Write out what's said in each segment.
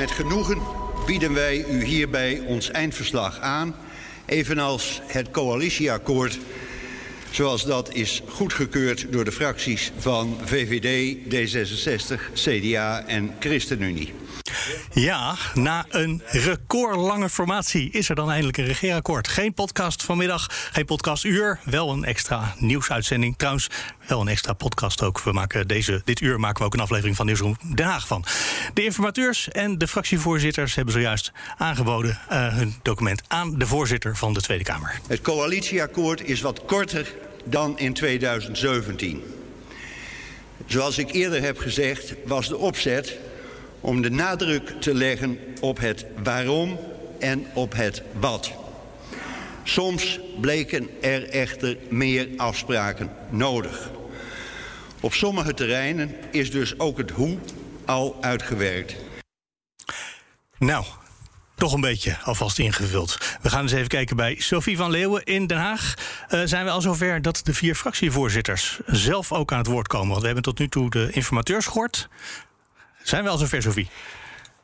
Met genoegen bieden wij u hierbij ons eindverslag aan, evenals het coalitieakkoord zoals dat is goedgekeurd door de fracties van VVD, D66, CDA en ChristenUnie. Ja, na een recordlange formatie is er dan eindelijk een regeerakkoord. Geen podcast vanmiddag, geen podcastuur, wel een extra nieuwsuitzending. Trouwens, wel een extra podcast ook. We maken deze, dit uur maken we ook een aflevering van Nieuwsroom Den Haag van. De informateurs en de fractievoorzitters hebben zojuist aangeboden uh, hun document aan de voorzitter van de Tweede Kamer. Het coalitieakkoord is wat korter dan in 2017. Zoals ik eerder heb gezegd, was de opzet om de nadruk te leggen op het waarom en op het wat. Soms bleken er echter meer afspraken nodig. Op sommige terreinen is dus ook het hoe al uitgewerkt. Nou, toch een beetje alvast ingevuld. We gaan eens even kijken bij Sophie van Leeuwen in Den Haag. Uh, zijn we al zover dat de vier fractievoorzitters zelf ook aan het woord komen? Want we hebben tot nu toe de informateurs gehoord. Zijn we al zover, Sophie?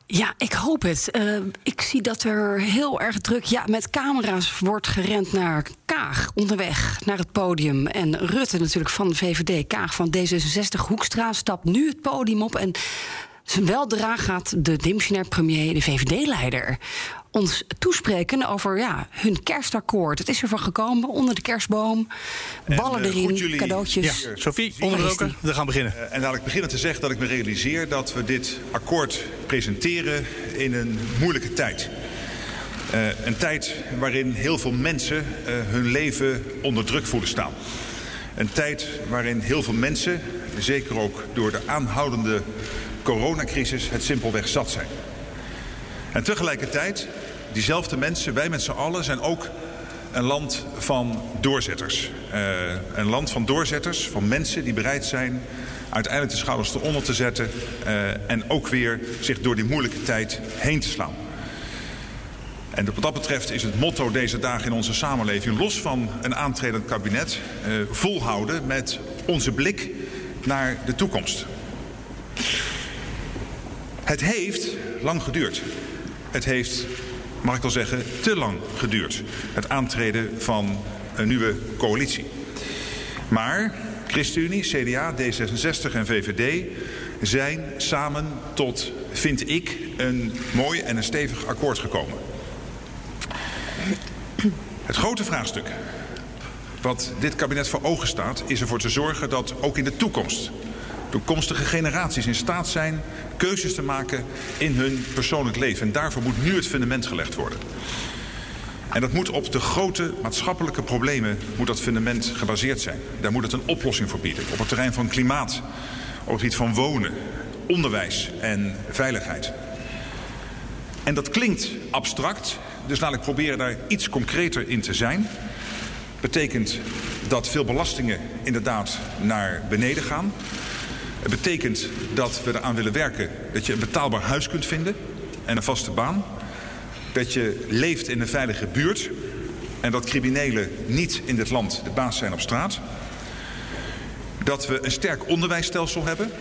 Ja, ik hoop het. Uh, ik zie dat er heel erg druk ja, met camera's wordt gerend naar Kaag onderweg naar het podium. En Rutte natuurlijk van de VVD, Kaag van D66, Hoekstra stapt nu het podium op. En weldra gaat de dimissionair premier, de VVD-leider, ons toespreken over ja, hun kerstakkoord. Het is ervan gekomen onder de kerstboom. Ballen en, uh, erin, jullie... cadeautjes. Ja, Sophie, onderbroken. We gaan beginnen. Uh, en laat ik beginnen te zeggen dat ik me realiseer dat we dit akkoord presenteren in een moeilijke tijd. Uh, een tijd waarin heel veel mensen hun leven onder druk voelen staan. Een tijd waarin heel veel mensen, zeker ook door de aanhoudende coronacrisis, het simpelweg zat zijn. En tegelijkertijd, diezelfde mensen, wij met z'n allen, zijn ook een land van doorzetters. Uh, een land van doorzetters, van mensen die bereid zijn uiteindelijk de schouders eronder te zetten uh, en ook weer zich door die moeilijke tijd heen te slaan. En wat dat betreft is het motto deze dagen in onze samenleving, los van een aantredend kabinet, uh, volhouden met onze blik naar de toekomst. Het heeft lang geduurd. Het heeft, mag ik wel zeggen, te lang geduurd. Het aantreden van een nieuwe coalitie. Maar ChristenUnie, CDA, D66 en VVD zijn samen tot, vind ik, een mooi en een stevig akkoord gekomen. Het grote vraagstuk wat dit kabinet voor ogen staat... is ervoor te zorgen dat ook in de toekomst toekomstige generaties in staat zijn keuzes te maken in hun persoonlijk leven. En daarvoor moet nu het fundament gelegd worden. En dat moet op de grote maatschappelijke problemen moet dat fundament gebaseerd zijn. Daar moet het een oplossing voor bieden. Op het terrein van klimaat, op het gebied van wonen, onderwijs en veiligheid. En dat klinkt abstract, dus laat ik proberen daar iets concreter in te zijn. Betekent dat veel belastingen inderdaad naar beneden gaan. Het betekent dat we eraan willen werken dat je een betaalbaar huis kunt vinden en een vaste baan. Dat je leeft in een veilige buurt en dat criminelen niet in dit land de baas zijn op straat. Dat we een sterk onderwijsstelsel hebben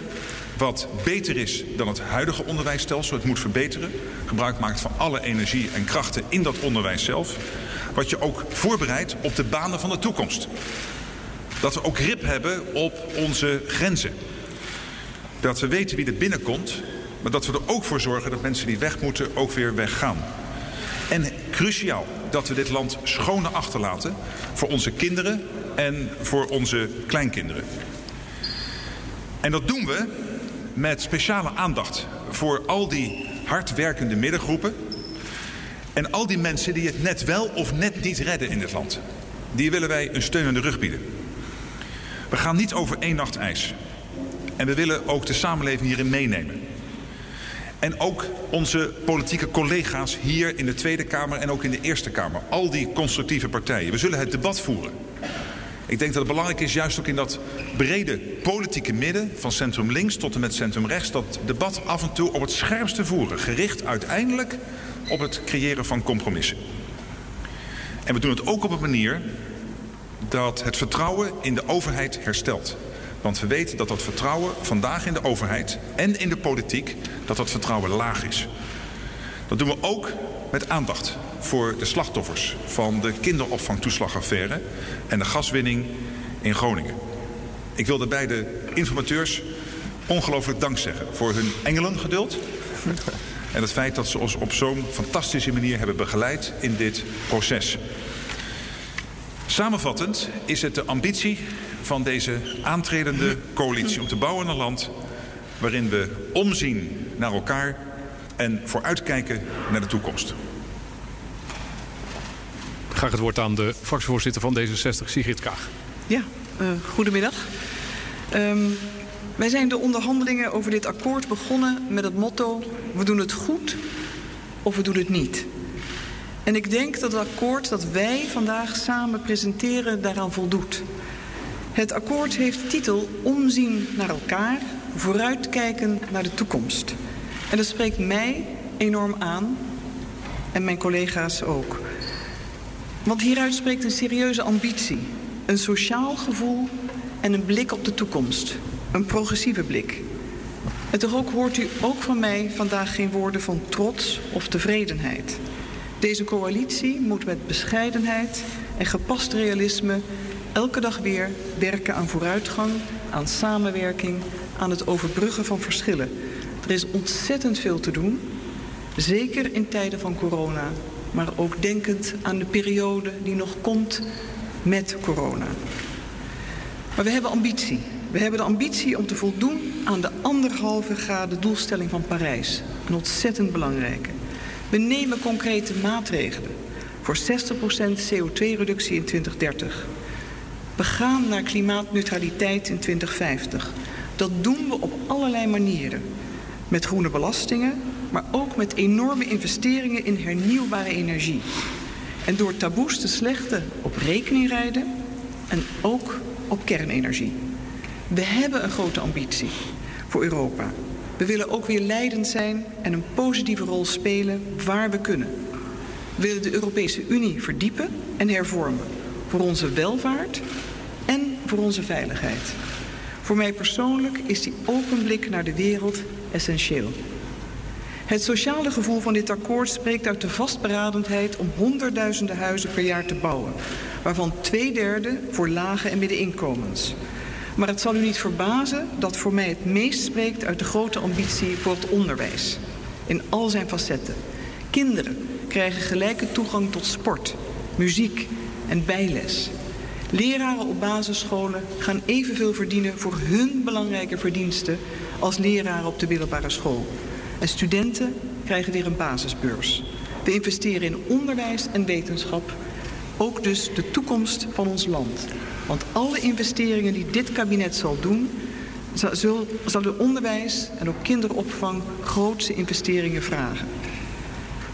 wat beter is dan het huidige onderwijsstelsel. Het moet verbeteren. Gebruik maakt van alle energie en krachten in dat onderwijs zelf. Wat je ook voorbereidt op de banen van de toekomst. Dat we ook grip hebben op onze grenzen. Dat we weten wie er binnenkomt, maar dat we er ook voor zorgen dat mensen die weg moeten ook weer weggaan. En cruciaal dat we dit land schoner achterlaten voor onze kinderen en voor onze kleinkinderen. En dat doen we met speciale aandacht voor al die hardwerkende middengroepen en al die mensen die het net wel of net niet redden in dit land. Die willen wij een steun in de rug bieden. We gaan niet over één nacht ijs. En we willen ook de samenleving hierin meenemen. En ook onze politieke collega's hier in de Tweede Kamer en ook in de Eerste Kamer. Al die constructieve partijen. We zullen het debat voeren. Ik denk dat het belangrijk is, juist ook in dat brede politieke midden... van centrum links tot en met centrum rechts... dat debat af en toe op het scherpste voeren. Gericht uiteindelijk op het creëren van compromissen. En we doen het ook op een manier dat het vertrouwen in de overheid herstelt. Want we weten dat dat vertrouwen vandaag in de overheid en in de politiek... dat dat vertrouwen laag is. Dat doen we ook met aandacht voor de slachtoffers van de kinderopvangtoeslagaffaire en de gaswinning in Groningen. Ik wil daarbij de informateurs ongelooflijk dank zeggen voor hun engelengeduld en het feit dat ze ons op zo'n fantastische manier hebben begeleid in dit proces. Samenvattend is het de ambitie van deze aantredende coalitie om te bouwen een land waarin we omzien naar elkaar en vooruitkijken naar de toekomst. Graag het woord aan de fractievoorzitter van D66, Sigrid Kaag. Ja, uh, goedemiddag. Um, wij zijn de onderhandelingen over dit akkoord begonnen met het motto... we doen het goed of we doen het niet. En ik denk dat het akkoord dat wij vandaag samen presenteren daaraan voldoet. Het akkoord heeft titel Omzien naar elkaar, vooruitkijken naar de toekomst. En dat spreekt mij enorm aan en mijn collega's ook. Want hieruit spreekt een serieuze ambitie, een sociaal gevoel en een blik op de toekomst. Een progressieve blik. En toch ook hoort u ook van mij vandaag geen woorden van trots of tevredenheid. Deze coalitie moet met bescheidenheid en gepast realisme elke dag weer werken aan vooruitgang, aan samenwerking, aan het overbruggen van verschillen. Er is ontzettend veel te doen, zeker in tijden van corona, maar ook denkend aan de periode die nog komt met corona. Maar we hebben ambitie. We hebben de ambitie om te voldoen aan de anderhalve graden doelstelling van Parijs. Een ontzettend belangrijke. We nemen concrete maatregelen voor 60% CO2-reductie in 2030. We gaan naar klimaatneutraliteit in 2050. Dat doen we op allerlei manieren. Met groene belastingen, maar ook met enorme investeringen in hernieuwbare energie. En door taboes te slechten op rekening rijden en ook op kernenergie. We hebben een grote ambitie voor Europa. We willen ook weer leidend zijn en een positieve rol spelen waar we kunnen. We willen de Europese Unie verdiepen en hervormen. Voor onze welvaart en voor onze veiligheid. Voor mij persoonlijk is die open blik naar de wereld essentieel. Het sociale gevoel van dit akkoord spreekt uit de vastberadenheid om honderdduizenden huizen per jaar te bouwen, waarvan twee derde voor lage en middeninkomens. Maar het zal u niet verbazen dat voor mij het meest spreekt uit de grote ambitie voor het onderwijs. In al zijn facetten. Kinderen krijgen gelijke toegang tot sport, muziek en bijles. Leraren op basisscholen gaan evenveel verdienen voor hun belangrijke verdiensten als leraren op de middelbare school. En studenten krijgen weer een basisbeurs. We investeren in onderwijs en wetenschap. Ook dus de toekomst van ons land. Want alle investeringen die dit kabinet zal doen... de onderwijs en ook kinderopvang grootste investeringen vragen.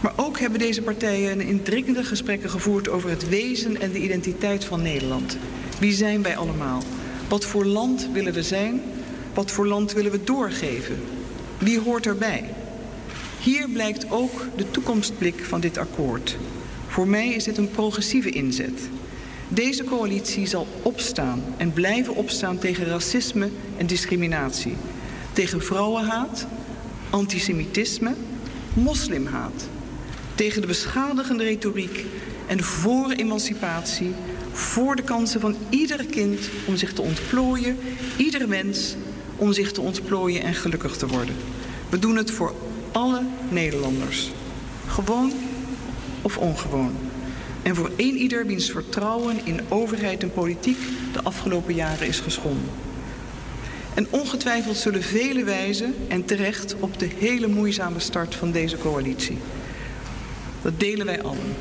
Maar ook hebben deze partijen indringende gesprekken gevoerd... over het wezen en de identiteit van Nederland. Wie zijn wij allemaal? Wat voor land willen we zijn? Wat voor land willen we doorgeven? Wie hoort erbij? Hier blijkt ook de toekomstblik van dit akkoord. Voor mij is dit een progressieve inzet. Deze coalitie zal opstaan en blijven opstaan tegen racisme en discriminatie. Tegen vrouwenhaat, antisemitisme, moslimhaat. Tegen de beschadigende retoriek en voor emancipatie, voor de kansen van ieder kind om zich te ontplooien, ieder mens om zich te ontplooien en gelukkig te worden. We doen het voor alle Nederlanders. Gewoon of ongewoon. En voor een ieder wiens vertrouwen in overheid en politiek de afgelopen jaren is geschonden. En ongetwijfeld zullen velen wijzen, en terecht, op de hele moeizame start van deze coalitie. Dat delen wij allen.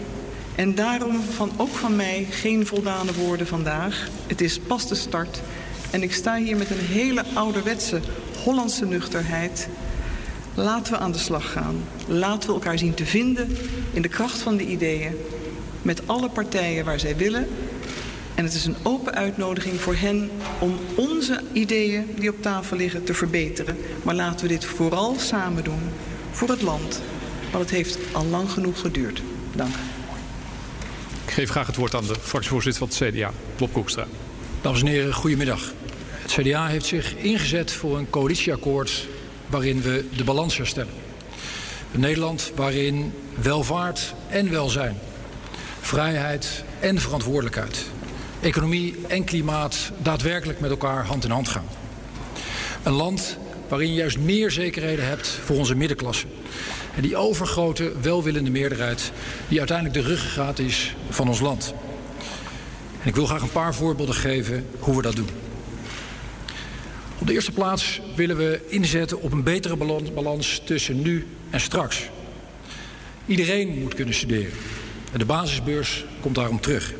En daarom van, ook van mij geen voldane woorden vandaag. Het is pas de start. En ik sta hier met een hele ouderwetse Hollandse nuchterheid. Laten we aan de slag gaan. Laten we elkaar zien te vinden in de kracht van de ideeën. Met alle partijen waar zij willen. En het is een open uitnodiging voor hen om onze ideeën die op tafel liggen te verbeteren. Maar laten we dit vooral samen doen. Voor het land. Want het heeft al lang genoeg geduurd. Dank. Ik geef graag het woord aan de fractievoorzitter van het CDA, Bob Koekstra. Dames en heren, goedemiddag. Het CDA heeft zich ingezet voor een coalitieakkoord waarin we de balans herstellen. Een Nederland waarin welvaart en welzijn, vrijheid en verantwoordelijkheid, economie en klimaat daadwerkelijk met elkaar hand in hand gaan. Een land waarin je juist meer zekerheden hebt voor onze middenklasse. En die overgrote, welwillende meerderheid die uiteindelijk de ruggengraat is van ons land. En ik wil graag een paar voorbeelden geven hoe we dat doen. Op de eerste plaats willen we inzetten op een betere balans tussen nu en straks. Iedereen moet kunnen studeren. En de basisbeurs komt daarom terug.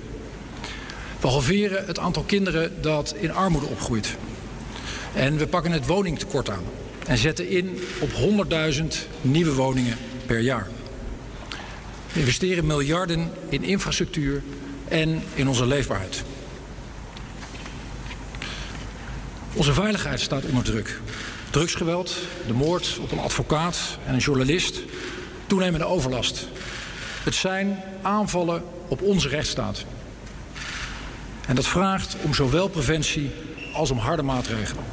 We halveren het aantal kinderen dat in armoede opgroeit. En we pakken het woningtekort aan. En zetten in op 100.000 nieuwe woningen per jaar. We investeren miljarden in infrastructuur en in onze leefbaarheid. Onze veiligheid staat onder druk. Drugsgeweld, de moord op een advocaat en een journalist, toenemende overlast. Het zijn aanvallen op onze rechtsstaat. En dat vraagt om zowel preventie als om harde maatregelen.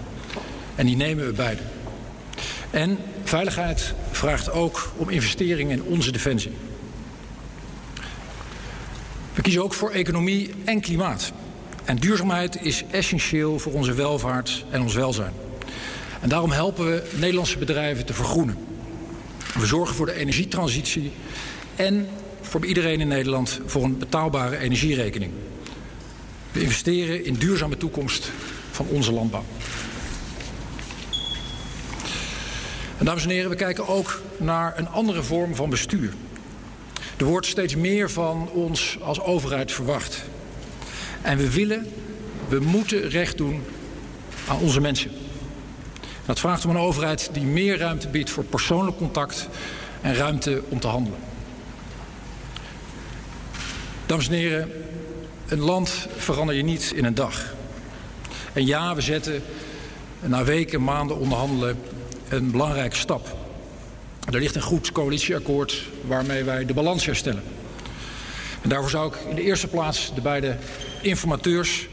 En die nemen we beide. En veiligheid vraagt ook om investeringen in onze defensie. We kiezen ook voor economie en klimaat. En duurzaamheid is essentieel voor onze welvaart en ons welzijn. En daarom helpen we Nederlandse bedrijven te vergroenen. We zorgen voor de energietransitie en voor iedereen in Nederland voor een betaalbare energierekening. We investeren in duurzame toekomst van onze landbouw. En dames en heren, we kijken ook naar een andere vorm van bestuur. Er wordt steeds meer van ons als overheid verwacht. En we willen, we moeten recht doen aan onze mensen. Dat vraagt om een overheid die meer ruimte biedt voor persoonlijk contact en ruimte om te handelen. Dames en heren, een land verander je niet in een dag. En ja, we zetten na weken, maanden onderhandelen een belangrijke stap. Er ligt een goed coalitieakkoord waarmee wij de balans herstellen. En daarvoor zou ik in de eerste plaats de beide informateurs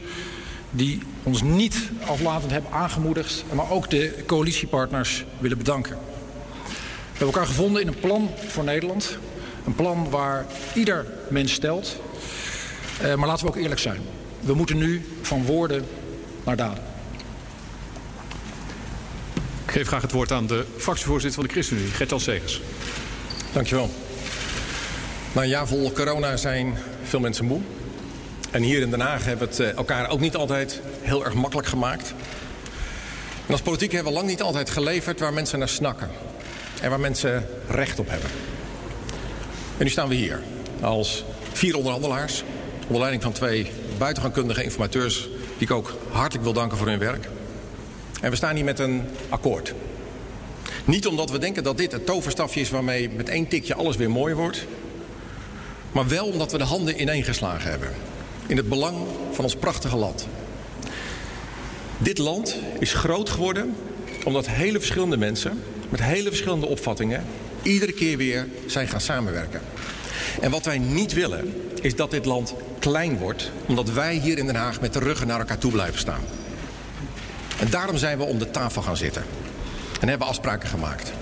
die ons niet aflatend hebben aangemoedigd, maar ook de coalitiepartners willen bedanken. We hebben elkaar gevonden in een plan voor Nederland. Een plan waar ieder mens stelt. Uh, maar laten we ook eerlijk zijn. We moeten nu van woorden naar daden. Ik geef graag het woord aan de fractievoorzitter van de ChristenUnie, Gert-Jan Segers. Dankjewel. Na een jaar vol corona zijn veel mensen moe. En hier in Den Haag hebben we het eh, elkaar ook niet altijd heel erg makkelijk gemaakt. En als politiek hebben we lang niet altijd geleverd waar mensen naar snakken. En waar mensen recht op hebben. En nu staan we hier als vier onderhandelaars. Onder leiding van twee buitengewoon informateurs die ik ook hartelijk wil danken voor hun werk. En we staan hier met een akkoord. Niet omdat we denken dat dit het toverstafje is waarmee met één tikje alles weer mooi wordt. Maar wel omdat we de handen ineengeslagen hebben. In het belang van ons prachtige land. Dit land is groot geworden omdat hele verschillende mensen met hele verschillende opvattingen iedere keer weer zijn gaan samenwerken. En wat wij niet willen is dat dit land klein wordt omdat wij hier in Den Haag met de ruggen naar elkaar toe blijven staan. En daarom zijn we om de tafel gaan zitten. En hebben afspraken gemaakt.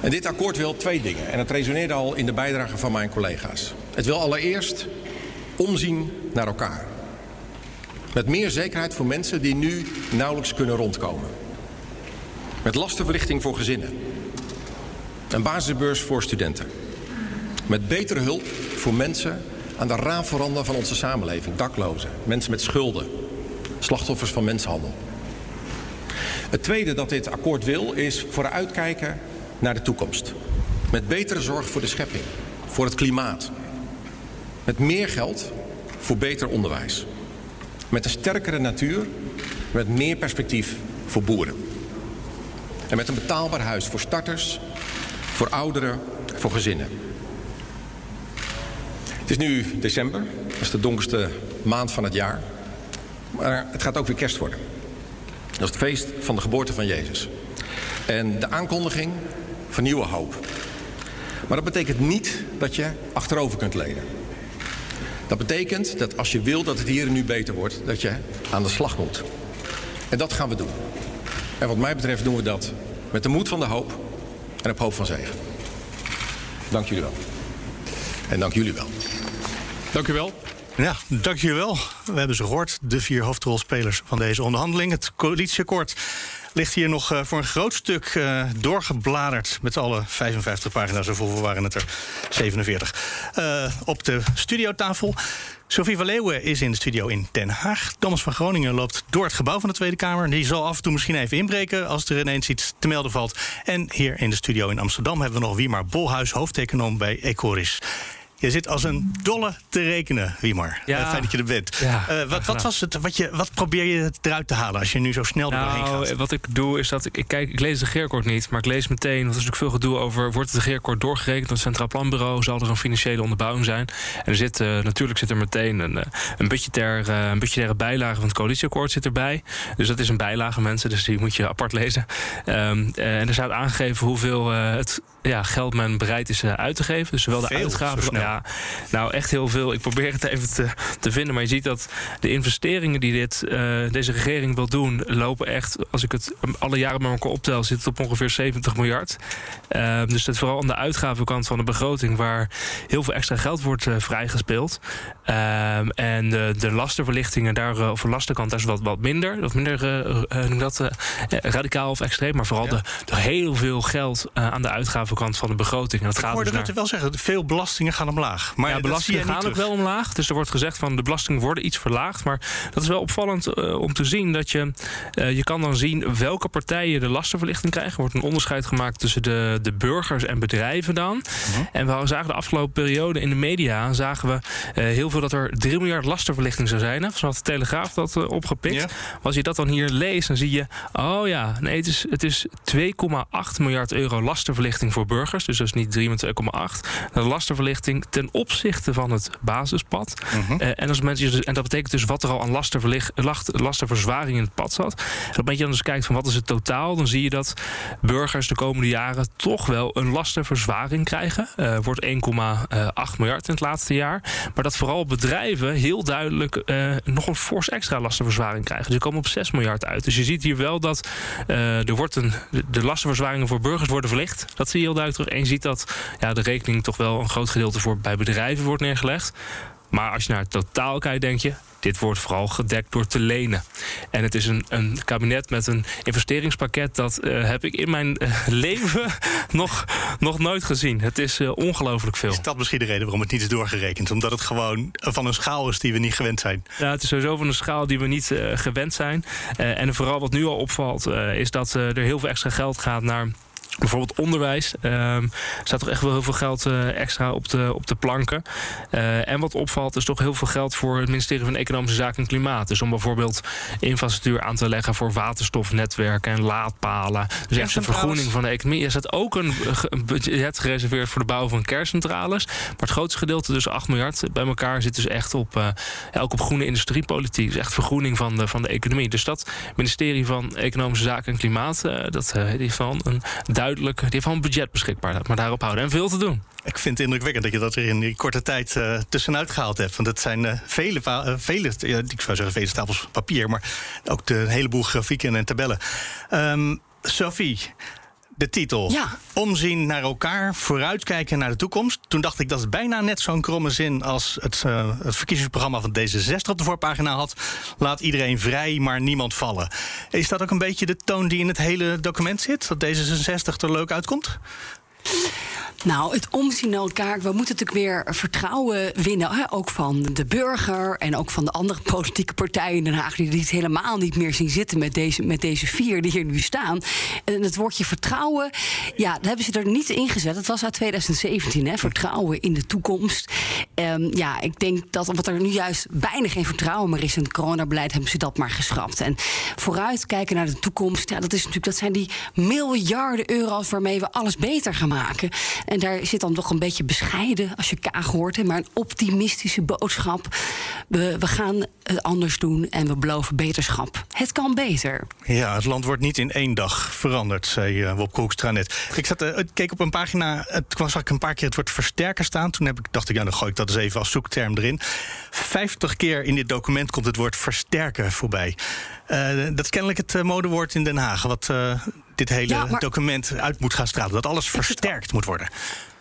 En dit akkoord wil twee dingen. En het resoneerde al in de bijdrage van mijn collega's. Het wil allereerst omzien naar elkaar. Met meer zekerheid voor mensen die nu nauwelijks kunnen rondkomen. Met lastenverlichting voor gezinnen. Een basisbeurs voor studenten. Met betere hulp voor mensen aan de raamveranda van onze samenleving. Daklozen, mensen met schulden, slachtoffers van mensenhandel. Het tweede dat dit akkoord wil is vooruitkijken naar de toekomst. Met betere zorg voor de schepping, voor het klimaat. Met meer geld voor beter onderwijs. Met een sterkere natuur, met meer perspectief voor boeren. En met een betaalbaar huis voor starters, voor ouderen, voor gezinnen. Het is nu december, dat is de donkerste maand van het jaar. Maar het gaat ook weer kerst worden. Dat is het feest van de geboorte van Jezus. En de aankondiging van nieuwe hoop. Maar dat betekent niet dat je achterover kunt lenen. Dat betekent dat als je wil dat het hier en nu beter wordt, dat je aan de slag moet. En dat gaan we doen. En wat mij betreft doen we dat met de moed van de hoop en op hoop van zegen. Dank jullie wel. En dank jullie wel. Dank u wel. Ja, dank jullie wel. We hebben ze gehoord, de vier hoofdrolspelers van deze onderhandeling. Het coalitieakkoord ligt hier nog uh, voor een groot stuk uh, doorgebladerd... met alle 55 pagina's, zoveel waren het er 47. Uh, op de studiotafel. Sophie van Leeuwen is in de studio in Den Haag. Thomas van Groningen loopt door het gebouw van de Tweede Kamer. Die zal af en toe misschien even inbreken als er ineens iets te melden valt. En hier in de studio in Amsterdam hebben we nog Wiemar Bolhuis, hoofdeconoom bij Ecoris. Je zit als een dolle te rekenen, Wiemar. Ja. Uh, fijn dat je er bent. Ja, uh, wat, wat, was het, wat, je, wat probeer je eruit te halen als je nu zo snel nou, doorheen gaat? Wat ik doe is dat ik, ik, kijk, ik lees de regeerakkoord niet, maar ik lees meteen. Want er is natuurlijk veel gedoe over. Wordt het regeerakkoord doorgerekend door het Centraal Planbureau? Zal er een financiële onderbouwing zijn? En er zit, uh, natuurlijk zit er meteen een, een, budgetair, een budgettaire bijlage van het coalitieakkoord zit erbij. Dus dat is een bijlage, mensen. Dus die moet je apart lezen. Um, en er staat aangegeven hoeveel het ja, geld men bereid is uit te geven. Dus zowel de uitgaven. Ja, nou, echt heel veel. Ik probeer het even te, te vinden. Maar je ziet dat de investeringen die dit, uh, deze regering wil doen, lopen echt, als ik het alle jaren met elkaar optel, zit het op ongeveer 70 miljard. Uh, dus dat vooral aan de uitgavenkant van de begroting, waar heel veel extra geld wordt uh, vrijgespeeld. en de, de lastenverlichtingen, daar, of de lastenkant, daar is wat, wat minder. Wat minder, noem dat, radicaal of extreem. Maar vooral ja. de, de heel veel geld aan de uitgavenkant van de begroting. En dat ik gaat hoorde dus Rutte wel zeggen, veel belastingen gaan omlaag. Maar ja, belastingen gaan ook wel omlaag. Dus er wordt gezegd van de belastingen worden iets verlaagd. Maar dat is wel opvallend uh, om te zien dat je... Uh, je kan dan zien welke partijen de lastenverlichting krijgen. Er wordt een onderscheid gemaakt tussen de, de burgers en bedrijven dan. Mhm. En we zagen de afgelopen periode in de media... zagen we uh, heel veel dat er 3 miljard lastenverlichting zou zijn. Zo had de Telegraaf dat opgepikt. Ja. Als je dat dan hier leest, dan zie je... oh ja, nee, het is, het is 2,8 miljard euro lastenverlichting voor burgers. Dus dat is niet 3 met 2,8. De lastenverlichting ten opzichte van het basispad. Mhm. Uh, en, als mensen, dus- en dat betekent dus wat er al aan lastenverlicht, lastenverzwaring in het pad zat. En op je dan dus kijkt van wat is het totaal, dan zie je dat burgers de komende jaren toch wel een lastenverzwaring krijgen. Uh, wordt 1,8 miljard in het laatste jaar. Maar dat vooral bedrijven heel duidelijk uh, nog een fors extra lastenverzwaring krijgen. Dus ze komen op 6 miljard uit. Dus je ziet hier wel dat uh, er wordt een, de lastenverzwaringen voor burgers worden verlicht. Dat zie je heel duidelijk terug. En je ziet dat ja, de rekening toch wel een groot gedeelte voor bij bedrijven wordt neergelegd. Maar als je naar het totaal kijkt, denk je... dit wordt vooral gedekt door te lenen. En het is een, een kabinet met een investeringspakket... dat uh, heb ik in mijn uh, leven nog, nog nooit gezien. Het is uh, ongelooflijk veel. Is dat misschien de reden waarom het niet is doorgerekend? Omdat het gewoon van een schaal is die we niet gewend zijn? Ja, het is sowieso van een schaal die we niet gewend zijn. en vooral wat nu al opvalt... is dat er heel veel extra geld gaat naar... Bijvoorbeeld onderwijs. Um, er staat toch echt wel heel veel geld uh, extra op de, op de planken. Uh, en wat opvalt is toch heel veel geld voor het ministerie van Economische Zaken en Klimaat. Dus om bijvoorbeeld infrastructuur aan te leggen voor waterstofnetwerken en laadpalen. Dus echt de vergroening van de economie. Er staat ook een, een budget gereserveerd voor de bouw van kerncentrales. Maar het grootste gedeelte, dus 8 miljard bij elkaar, zit dus echt op, uh, ook op groene industriepolitiek. Dus echt vergroening van de, van de economie. Dus dat ministerie van Economische Zaken en Klimaat, dat heeft van een duidelijk, die heeft een budget beschikbaar, maar daarop houden en veel te doen. Ik vind het indrukwekkend dat je dat er in die korte tijd uh, tussenuit gehaald hebt. Want het zijn uh, vele, uh, vele ik zou zeggen vele stapels papier, maar ook de heleboel grafieken en tabellen. Um, Sophie, de titel. Ja. Omzien naar elkaar, vooruitkijken naar de toekomst. Toen dacht ik dat het bijna net zo'n kromme zin als het, uh, het verkiezingsprogramma van D66 op de voorpagina had. Laat iedereen vrij, maar niemand vallen. Is dat ook een beetje de toon die in het hele document zit? Dat D66 er leuk uitkomt? Nou, het omzien naar elkaar. We moeten natuurlijk weer vertrouwen winnen. Hè? Ook van de burger en ook van de andere politieke partijen in Den Haag. die het helemaal niet meer zien zitten met deze, met deze vier die hier nu staan. En het woordje vertrouwen, ja, dat hebben ze er niet in gezet. Het was uit 2017, hè? vertrouwen in de toekomst. Um, ja, ik denk dat omdat er nu juist bijna geen vertrouwen meer is in het coronabeleid, hebben ze dat maar geschrapt. En vooruit kijken naar de toekomst, ja, dat, is natuurlijk, dat zijn die miljarden euro's waarmee we alles beter gaan maken. En daar zit dan nog een beetje bescheiden, als je Kaag hoort, maar een optimistische boodschap. We, we gaan het anders doen en we beloven beterschap. Het kan beter. Ja, het land wordt niet in één dag veranderd, zei uh, Wop Koekstra net. Ik zat, uh, keek op een pagina, het kwam zag een paar keer het woord versterker staan. Toen heb ik, dacht ik, ja, dan gooi ik dat eens even als zoekterm erin. Vijftig keer in dit document komt het woord versterken voorbij. Uh, dat is kennelijk het modewoord in Den Haag. Wat dit hele ja, maar... document uit moet gaan stralen. Dat alles versterkt moet worden.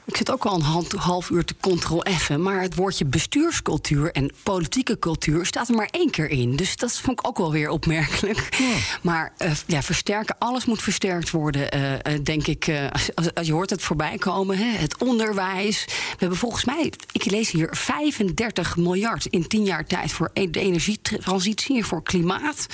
Ik zit ook al een half uur te control-effen. Maar het woordje bestuurscultuur en politieke cultuur staat er maar één keer in. Dus dat vond ik ook wel weer opmerkelijk. Ja. Maar uh, ja, versterken, alles moet versterkt worden, uh, uh, denk ik. Als, als, als, je hoort het voorbij komen, hè, het onderwijs. We hebben volgens mij, ik lees hier, 35 miljard in tien jaar tijd voor e-, de energietransitie en voor klimaat.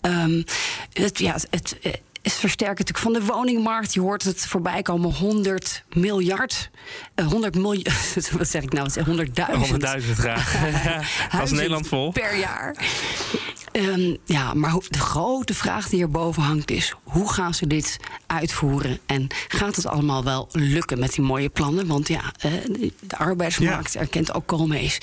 Um, het, ja, het is versterken natuurlijk van de woningmarkt. Je hoort het voorbij komen, 100 miljard. Uh, 100 miljoen, wat zeg ik nou? 100.000. 100.000 graag. Was Nederland vol? Per jaar. Um, ja, maar de grote vraag die erboven hangt is... hoe gaan ze dit uitvoeren? En gaat het allemaal wel lukken met die mooie plannen? Want ja, uh, de arbeidsmarkt ja. erkent ook Koolmees.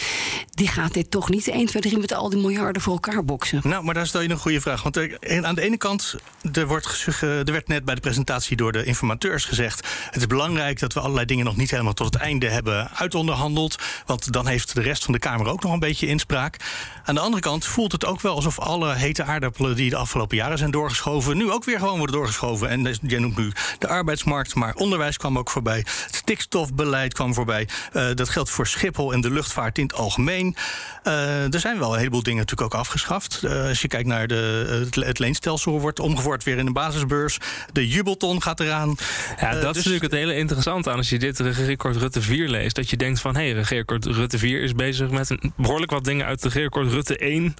Die gaat dit toch niet 1, 2, 3 met al die miljarden voor elkaar boksen. Nou, maar daar stel je een goede vraag. Want er, aan de ene kant, er, wordt, er werd net bij de presentatie door de informateurs gezegd... het is belangrijk dat we allerlei dingen nog niet helemaal tot het einde hebben uitonderhandeld. Want dan heeft de rest van de Kamer ook nog een beetje inspraak. Aan de andere kant voelt het ook wel alsof alle hete aardappelen die de afgelopen jaren zijn doorgeschoven, nu ook weer gewoon worden doorgeschoven. En jij noemt nu de arbeidsmarkt, maar onderwijs kwam ook voorbij. Het stikstofbeleid kwam voorbij. Uh, dat geldt voor Schiphol en de luchtvaart in het algemeen. Uh, er zijn wel een heleboel dingen natuurlijk ook afgeschaft. Uh, als je kijkt naar de, het, het leenstelsel, wordt omgevoerd weer in de basisbeurs. De jubelton gaat eraan. Ja, dat dus... is natuurlijk het hele interessante aan als je dit regeerakkoord Rutte 4 leest. Dat je denkt van, hé, hey, regeerakkoord Rutte 4 is bezig met een, behoorlijk wat dingen uit de regeerakkoord Rutte 1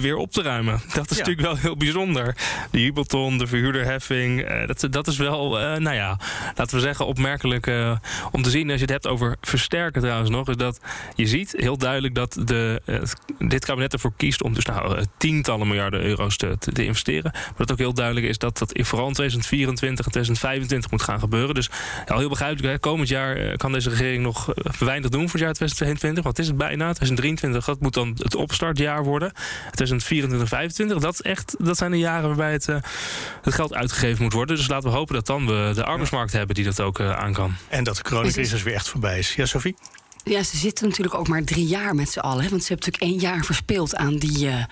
weer op te ruimen. Dat is ja. natuurlijk wel heel bijzonder. De jubelton, de verhuurderheffing, uh, dat, dat is wel, uh, nou ja, laten we zeggen, opmerkelijk uh, om te zien. Als je het hebt over versterken trouwens nog, is dat je ziet heel duidelijk dat de, dit kabinet ervoor kiest om dus nou tientallen miljarden euro's te, te, investeren. Maar dat ook heel duidelijk is dat dat vooral in 2024 en 2025 moet gaan gebeuren. Dus al heel begrijpelijk, hè, komend jaar kan deze regering nog weinig doen voor het jaar 2022. Wat is het bijna? 2023, dat moet dan het opstartjaar worden. 2024 2025. Dat, echt, dat zijn de jaren waarbij het, uh, het geld uitgegeven moet worden. Dus laten we hopen dat dan we de arbeidsmarkt hebben die dat ook uh, aan kan. En dat de coronacrisis weer echt voorbij is. Ja, Sophie? Ja, ze zitten natuurlijk ook maar drie jaar met z'n allen. Want ze hebben natuurlijk één jaar verspeeld aan die uh,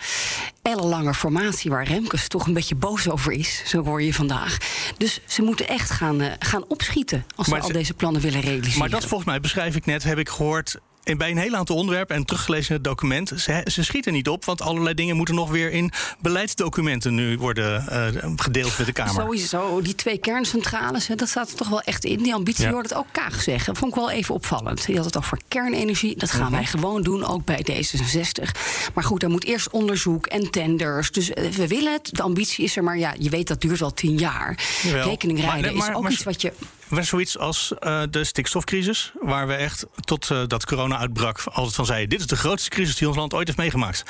ellenlange formatie... waar Remkes toch een beetje boos over is. Zo hoor je vandaag. Dus ze moeten echt gaan, uh, gaan opschieten... als maar ze al deze plannen willen realiseren. Maar dat volgens mij, beschrijf ik net, heb ik gehoord en bij een heel aantal onderwerpen en teruggelezen in het document, ze, ze, schieten niet op, want allerlei dingen moeten nog weer in beleidsdocumenten nu worden uh, gedeeld met de Kamer. Sowieso, die twee kerncentrales, hè, dat staat er toch wel echt in. Die ambitie ja. hoort het ook Kaag zeggen. Dat vond ik wel even opvallend. Die had het over kernenergie. Dat gaan uh -huh. wij gewoon doen, ook bij D66. Maar goed, er moet eerst onderzoek en tenders. Dus uh, we willen het. De ambitie is er, maar ja, je weet dat duurt wel tien jaar. Jawel. Rekening rijden maar, maar, is ook maar, iets wat je maar zoiets als uh, de stikstofcrisis, waar we echt tot uh, dat corona uitbrak altijd van zeiden: dit is de grootste crisis die ons land ooit heeft meegemaakt.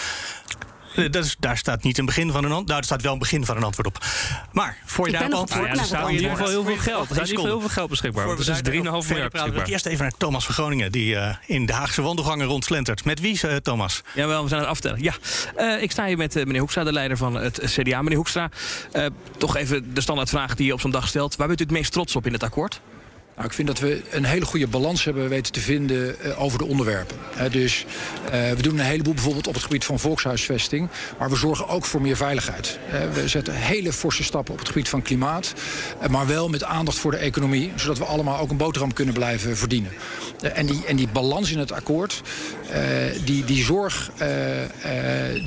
Eh, dat is, daar staat niet een begin van een antwoord. Nou, er staat wel een begin van een antwoord op. Maar voor je daar antwoord. Nou ja, er staat in ieder geval heel veel geld. Er staat heel veel geld beschikbaar. Dus is 3,5 miljard beschikbaar. Wil ik eerst even naar Thomas van Groningen, die uh, in de Haagse wandelgangen rondslentert. Met wie, uh, Thomas? Jawel, we zijn aan het aftellen. Ja, uh, ik sta hier met meneer Hoekstra, de leider van het CDA. Meneer Hoekstra, toch even de standaardvraag die je op zo'n dag stelt. Waar bent u het meest trots op in het akkoord? Nou, ik vind dat we een hele goede balans hebben weten te vinden uh, over de onderwerpen. Dus uh, we doen een heleboel bijvoorbeeld op het gebied van volkshuisvesting. Maar we zorgen ook voor meer veiligheid. we zetten hele forse stappen op het gebied van klimaat. maar wel met aandacht voor de economie. Zodat we allemaal ook een boterham kunnen blijven verdienen. en, die, en die balans in het akkoord. die, die zorg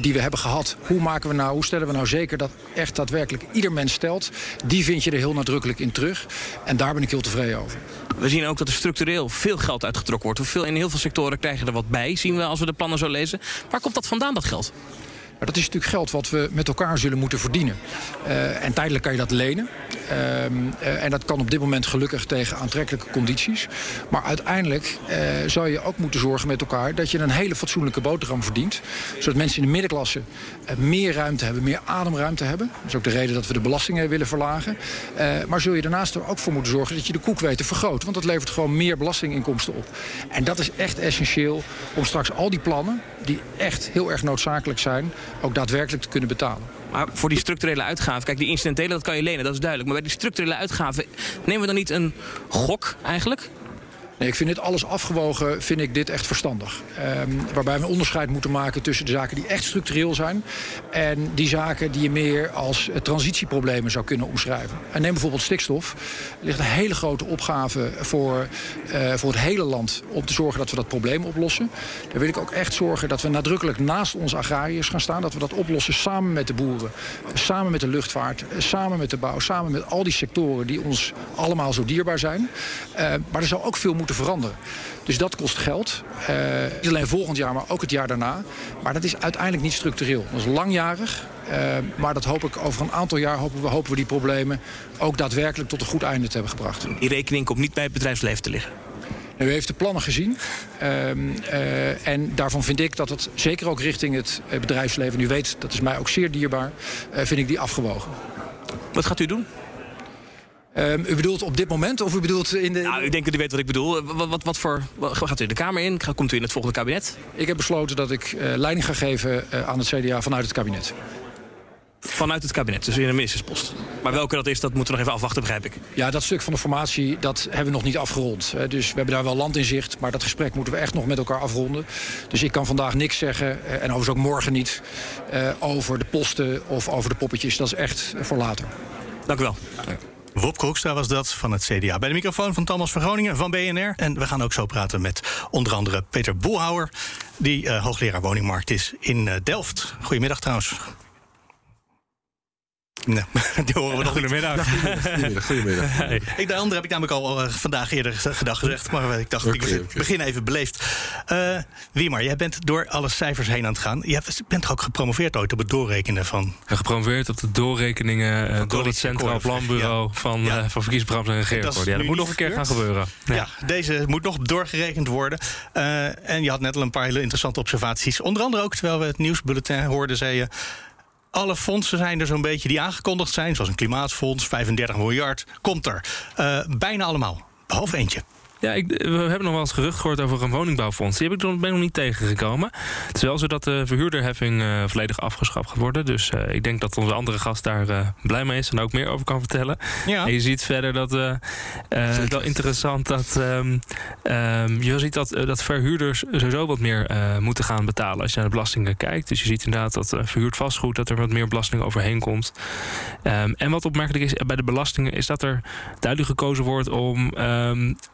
die we hebben gehad. Hoe, maken we nou, hoe stellen we nou zeker dat echt daadwerkelijk ieder mens stelt. Die vind je er heel nadrukkelijk in terug. En daar ben ik heel tevreden over. We zien ook dat er structureel veel geld uitgetrokken wordt. Veel, in heel veel sectoren krijgen er wat bij, zien we als we de plannen zo lezen. Waar komt dat vandaan, dat geld? Maar dat is natuurlijk geld wat we met elkaar zullen moeten verdienen. Uh, en tijdelijk kan je dat lenen. Uh, uh, en dat kan op dit moment gelukkig tegen aantrekkelijke condities. Maar uiteindelijk zou je ook moeten zorgen met elkaar dat je een hele fatsoenlijke boterham verdient. Zodat mensen in de middenklasse meer ruimte hebben, meer ademruimte hebben. Dat is ook de reden dat we de belastingen willen verlagen. maar zul je daarnaast er ook voor moeten zorgen dat je de koek weet te vergroten. Want dat levert gewoon meer belastinginkomsten op. En dat is echt essentieel om straks al die plannen, die echt heel erg noodzakelijk zijn ook daadwerkelijk te kunnen betalen. Maar voor die structurele uitgaven, kijk, die incidentele dat kan je lenen, dat is duidelijk. Maar bij die structurele uitgaven nemen we dan niet een gok eigenlijk? Nee, ik vind dit alles afgewogen, vind ik dit echt verstandig. Um, waarbij we een onderscheid moeten maken tussen de zaken die echt structureel zijn... en die zaken die je meer als transitieproblemen zou kunnen omschrijven. En neem bijvoorbeeld stikstof. Er ligt een hele grote opgave voor, uh, voor het hele land... om te zorgen dat we dat probleem oplossen. Daar wil ik ook echt zorgen dat we nadrukkelijk naast onze agrariërs gaan staan. Dat we dat oplossen samen met de boeren, samen met de luchtvaart... samen met de bouw, samen met al die sectoren die ons allemaal zo dierbaar zijn. Uh, maar er zou ook veel moeten veranderen. Dus dat kost geld. Uh, niet alleen volgend jaar, maar ook het jaar daarna. Maar dat is uiteindelijk niet structureel. Dat is langjarig. Uh, maar dat hoop ik over een aantal jaar hopen we, hopen we die problemen ook daadwerkelijk tot een goed einde te hebben gebracht. Die rekening komt niet bij het bedrijfsleven te liggen. U heeft de plannen gezien. Uh, uh, en daarvan vind ik dat het zeker ook richting het bedrijfsleven... u weet, dat is mij ook zeer dierbaar, uh, vind ik die afgewogen. Wat gaat u doen? Um, u bedoelt op dit moment of u bedoelt in de... Nou, u denkt dat u weet wat ik bedoel. Wat, wat, wat voor... Gaat u de Kamer in? Komt u in het volgende kabinet? Ik heb besloten dat ik uh, leiding ga geven uh, aan het CDA vanuit het kabinet. Vanuit het kabinet, dus in een ministerspost. Maar welke dat is, dat moeten we nog even afwachten, begrijp ik. Ja, dat stuk van de formatie, dat hebben we nog niet afgerond. Dus we hebben daar wel land in zicht, maar dat gesprek moeten we echt nog met elkaar afronden. Dus ik kan vandaag niks zeggen, en overigens ook morgen niet, over de posten of over de poppetjes. Dat is echt voor later. Dank u wel. Ja. Wop Kroekstra was dat van het CDA. Bij de microfoon van Thomas van Groningen van BNR. En we gaan ook zo praten met onder andere Peter Boelhouwer... die uh, hoogleraar woningmarkt is in uh, Delft. Goedemiddag trouwens. Nee, die horen we nog. Goedemiddag. Goedemiddag. Goedemiddag. Hey. Ik, de andere heb ik namelijk al uh, vandaag eerder gedag gezegd. Maar ik dacht, okay, ik begin, okay. begin even beleefd. Uh, Wiemar, jij bent door alle cijfers heen aan het gaan. Je bent toch ook gepromoveerd ooit op het doorrekenen van... Ja, gepromoveerd op de doorrekeningen uh, door het Centraal Planbureau ja. van, ja. van verkiezingsprogramma's en regeerakkoord. Ja, dat moet nog een keer gaan gebeuren. Ja, ja deze moet nog doorgerekend worden. en je had net al een paar hele interessante observaties. Onder andere ook, terwijl we het nieuwsbulletin hoorden, zei je alle fondsen zijn er zo'n beetje die aangekondigd zijn. Zoals een klimaatfonds, 35 miljard, komt er. Uh, bijna allemaal, behalve eentje. Ja, ik, we hebben nog wel eens gerucht gehoord over een woningbouwfonds. Die heb ik nog, ben nog niet tegengekomen. Het is wel zo dat de verhuurderheffing uh, volledig afgeschaft gaat worden. Dus uh, ik denk dat onze andere gast daar uh, blij mee is en ook meer over kan vertellen. Ja. En je ziet verder dat, wel interessant dat um, um, je ziet dat, dat verhuurders sowieso wat meer moeten gaan betalen als je naar de belastingen kijkt. Dus je ziet inderdaad dat verhuurd vastgoed, dat er wat meer belasting overheen komt. Um, en wat opmerkelijk is bij de belastingen, is dat er duidelijk gekozen wordt om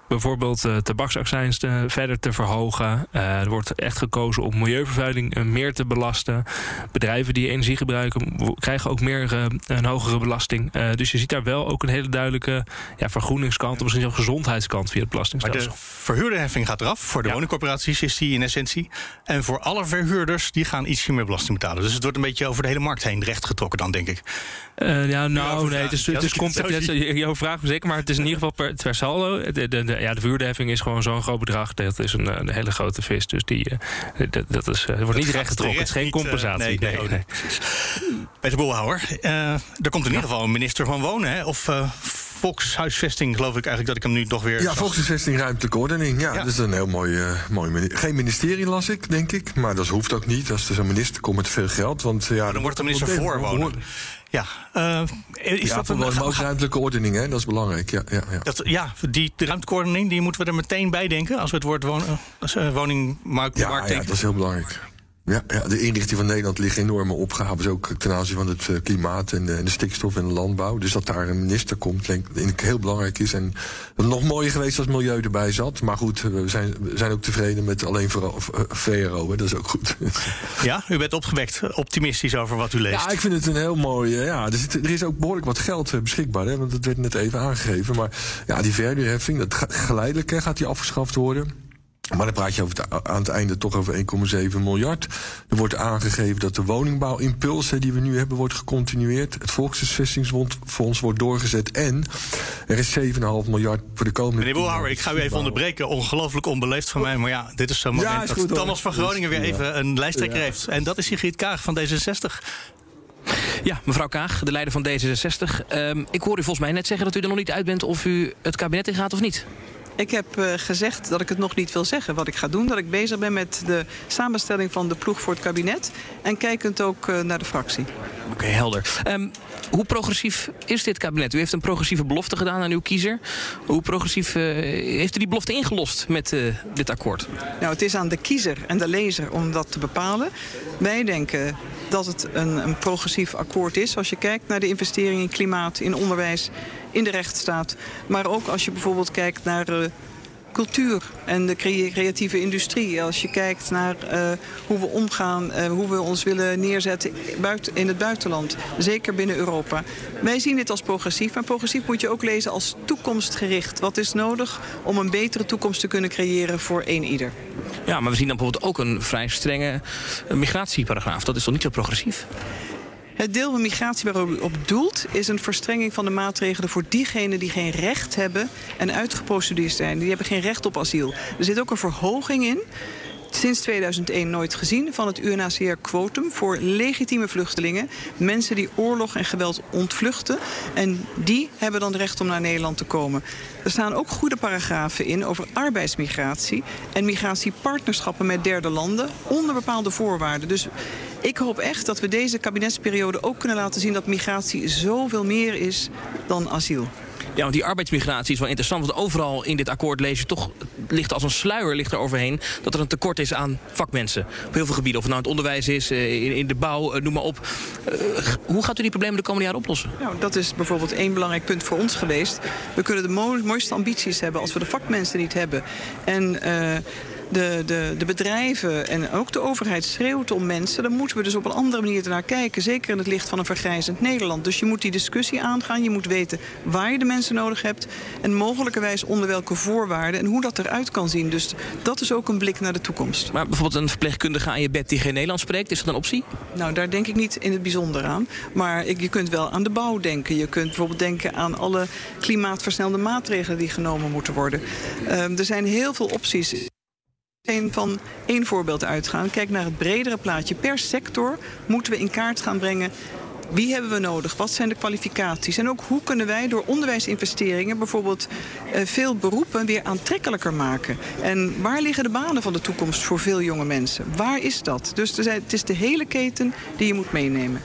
bijvoorbeeld uh, tabaksaccijns te, verder te verhogen. Uh, er wordt echt gekozen om milieuvervuiling meer te belasten. Bedrijven die energie gebruiken krijgen ook meer een hogere belasting. dus je ziet daar wel ook een hele duidelijke ja, vergroeningskant, misschien zelfs gezondheidskant via het belastingstelsel. Maar de verhuurderheffing gaat eraf. Voor de ja. woningcorporaties is die in essentie. En voor alle verhuurders die gaan ietsje meer belasting betalen. Dus het wordt een beetje over de hele markt heen rechtgetrokken dan, denk ik. ja, nou, nee, het is, het is complex. Jouw vraag zeker, maar het is in ieder geval per, per saldo. De, de, de, ja, de verhuurderheffing is gewoon zo'n groot bedrag. Dat is een, een, hele grote vis. Dus die, uh, dat, dat, is, uh, wordt niet rechtgetrokken. Het is geen compensatie. Uh, nee, nee, nee, nee. Peter Boelhouwer, er komt in ieder geval een minister van Wonen. Hè? Of volkshuisvesting, geloof ik eigenlijk dat ik hem nu toch weer. Ja, volkshuisvesting, ruimtelijke ordening. Ja, ja, dat is een heel mooi, uh, mooi. Geen ministerie las ik, denk ik. Maar dat hoeft ook niet. Als er zo'n minister komt met veel geld. Want, ja, maar dan wordt er minister voor wonen. Ja, uh, is ja, dat een, maar ook ruimtelijke ordening, hè? dat is belangrijk. Ja, ja, ja. Dat, ja die ruimtelijke ordening die moeten we er meteen bij denken als we het woord won, uh, woningmarkt ja, ja, dat is heel belangrijk. Ja, ja, de inrichting van Nederland ligt enorme opgaves, ook ten aanzien van het eh, klimaat en de, en de stikstof en de landbouw. Dus dat daar een minister komt, denk ik heel belangrijk is. En het nog mooier geweest als milieu erbij zat. Maar goed, we zijn, we zijn ook tevreden met alleen VRO, VRO hè, dat is ook goed. Ja, u bent opgewekt, optimistisch over wat u leest. Ja, ik vind het een heel mooi. eh, Ja, er, zit, er is ook behoorlijk wat geld eh, beschikbaar, hè, want dat werd net even aangegeven. Maar ja, die verhuurheffing, dat gaat geleidelijk hè, gaat die afgeschaft worden. Maar dan praat je over het, aan het einde toch over 1,7 miljard. Er wordt aangegeven dat de woningbouwimpuls hè, die we nu hebben, wordt gecontinueerd. Het Volkshuisvestingsfonds wordt doorgezet. En er is 7,5 miljard voor de komende. Meneer Boelhouwer, ik ga u even onderbreken. Ongelooflijk onbeleefd van mij. Maar ja, dit is zo'n moment Ja, is dat goed, hoor. Thomas van Groningen weer even een lijsttrekker Ja. heeft. En dat is Sigrid Kaag van D66. Ja, mevrouw Kaag, de leider van D66. Ehm, ik hoor u volgens mij net zeggen dat u er nog niet uit bent of u het kabinet ingaat of niet. Ik heb eh, gezegd dat ik het nog niet wil zeggen wat ik ga doen. Dat ik bezig ben met de samenstelling van de ploeg voor het kabinet. En kijkend ook eh, naar de fractie. Oké, helder. Ehm, hoe progressief is dit kabinet? U heeft een progressieve belofte gedaan aan uw kiezer. Hoe progressief eh, heeft u die belofte ingelost met dit akkoord? Nou, het is aan de kiezer en de lezer om dat te bepalen. Wij denken dat het een, een progressief akkoord is. Als je kijkt naar de investeringen in klimaat, in onderwijs, in de rechtsstaat. Maar ook als je bijvoorbeeld kijkt naar eh, cultuur en de crea- creatieve industrie. Als je kijkt naar eh, hoe we omgaan, eh, hoe we ons willen neerzetten buiten, in het buitenland. Zeker binnen Europa. Wij zien dit als progressief. Maar progressief moet je ook lezen als toekomstgericht. Wat is nodig om een betere toekomst te kunnen creëren voor één ieder? Ja, maar we zien dan bijvoorbeeld ook een vrij strenge migratieparagraaf. Dat is toch niet zo progressief? Het deel van migratie waarop doelt is een verstrenging van de maatregelen voor diegenen die geen recht hebben en uitgeprocedeerd zijn. Die hebben geen recht op asiel. Er zit ook een verhoging in. Sinds 2001 nooit gezien van het UNHCR-quotum voor legitieme vluchtelingen. Mensen die oorlog en geweld ontvluchten. En die hebben dan recht om naar Nederland te komen. Er staan ook goede paragrafen in over arbeidsmigratie en migratiepartnerschappen met derde landen onder bepaalde voorwaarden. Dus ik hoop echt dat we deze kabinetsperiode ook kunnen laten zien dat migratie zoveel meer is dan asiel. Ja, want die arbeidsmigratie is wel interessant. Want overal in dit akkoord lees je toch, ligt als een sluier ligt er overheen... dat er een tekort is aan vakmensen. Op heel veel gebieden. Of het nou het onderwijs is, eh, in, de bouw, eh, noem maar op. Eh, hoe gaat u die problemen de komende jaren oplossen? Nou, dat is bijvoorbeeld één belangrijk punt voor ons geweest. We kunnen de mo- mooiste ambities hebben als we de vakmensen niet hebben. En de, de, de bedrijven en ook de overheid schreeuwt om mensen... dan moeten we dus op een andere manier ernaar kijken. Zeker in het licht van een vergrijzend Nederland. Dus je moet die discussie aangaan. Je moet weten waar je de mensen nodig hebt. En mogelijkerwijs onder welke voorwaarden. En hoe dat eruit kan zien. Dus dat is ook een blik naar de toekomst. Maar bijvoorbeeld een verpleegkundige aan je bed die geen Nederlands spreekt, is dat een optie? Nou, daar denk ik niet in het bijzonder aan. Maar ik, je kunt wel aan de bouw denken. Je kunt bijvoorbeeld denken aan alle klimaatversnellende maatregelen die genomen moeten worden. Ehm, er zijn heel veel opties. Een van één voorbeeld uitgaan. Kijk naar het bredere plaatje. Per sector moeten we in kaart gaan brengen. Wie hebben we nodig? Wat zijn de kwalificaties? En ook hoe kunnen wij door onderwijsinvesteringen bijvoorbeeld eh, veel beroepen weer aantrekkelijker maken? En waar liggen de banen van de toekomst voor veel jonge mensen? Waar is dat? Dus het is de hele keten die je moet meenemen.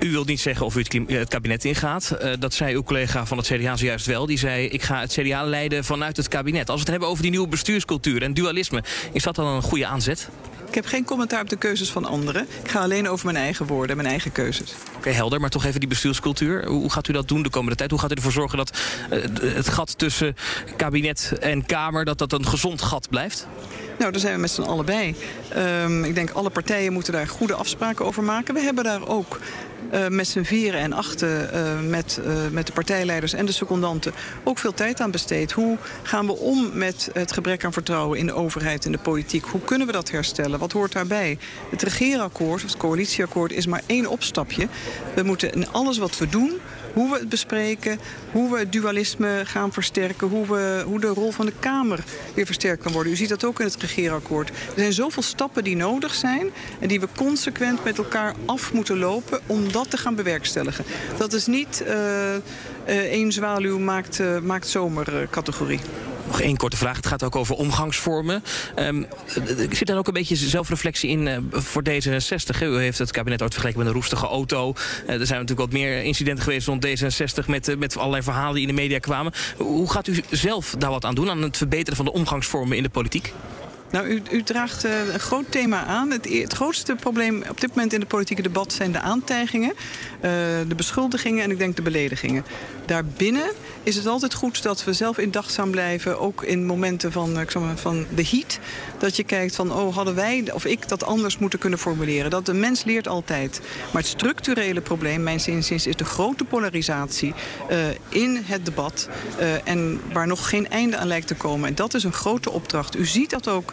U wilt niet zeggen of u het, eh, het kabinet ingaat. Eh, dat zei uw collega van het CDA zojuist wel. Die zei, ik ga het CDA leiden vanuit het kabinet. Als we het hebben over die nieuwe bestuurscultuur en dualisme... is dat dan een goede aanzet? Ik heb geen commentaar op de keuzes van anderen. Ik ga alleen over mijn eigen woorden en mijn eigen keuzes. Oké, helder. Maar toch even die bestuurscultuur. Hoe gaat u dat doen de komende tijd? Hoe gaat u ervoor zorgen dat eh, het gat tussen kabinet en Kamer... dat dat een gezond gat blijft? Nou, daar zijn we met z'n allen bij. Ehm, ik denk alle partijen moeten daar goede afspraken over maken. We hebben daar ook eh, met z'n vieren en achten, eh, met, eh, met de partijleiders en de secondanten, ook veel tijd aan besteed. Hoe gaan we om met het gebrek aan vertrouwen in de overheid en de politiek? Hoe kunnen we dat herstellen? Wat hoort daarbij? Het regeerakkoord, het coalitieakkoord, is maar één opstapje. We moeten in alles wat we doen hoe we het bespreken, hoe we het dualisme gaan versterken, hoe, we, hoe de rol van de Kamer weer versterkt kan worden. U ziet dat ook in het regeerakkoord. Er zijn zoveel stappen die nodig zijn en die we consequent met elkaar af moeten lopen om dat te gaan bewerkstelligen. Dat is niet eh, eh, één zwaluw maakt, eh, maakt zomer eh. Nog één korte vraag. Het gaat ook over omgangsvormen. Er zit daar ook een beetje zelfreflectie in eh, voor D66. hè? U heeft het kabinet ooit vergeleken met een roestige auto. Eh, er zijn natuurlijk wat meer incidenten geweest rond D66... Met, eh, met allerlei verhalen die in de media kwamen. Hoe gaat u zelf daar wat aan doen... aan het verbeteren van de omgangsvormen in de politiek? Nou, u, u draagt uh, een groot thema aan. Het, het, grootste probleem op dit moment in het politieke debat zijn de aantijgingen, uh, de beschuldigingen en ik denk de beledigingen. Daarbinnen is het altijd goed dat we zelf indachzaam blijven, ook in momenten van, ik zeg maar, van de heat. Dat je kijkt van, oh, hadden wij of ik dat anders moeten kunnen formuleren. Dat de mens leert altijd. Maar het structurele probleem, mijn inziens, is de grote polarisatie uh, in het debat. en waar nog geen einde aan lijkt te komen. En dat is een grote opdracht. U ziet dat ook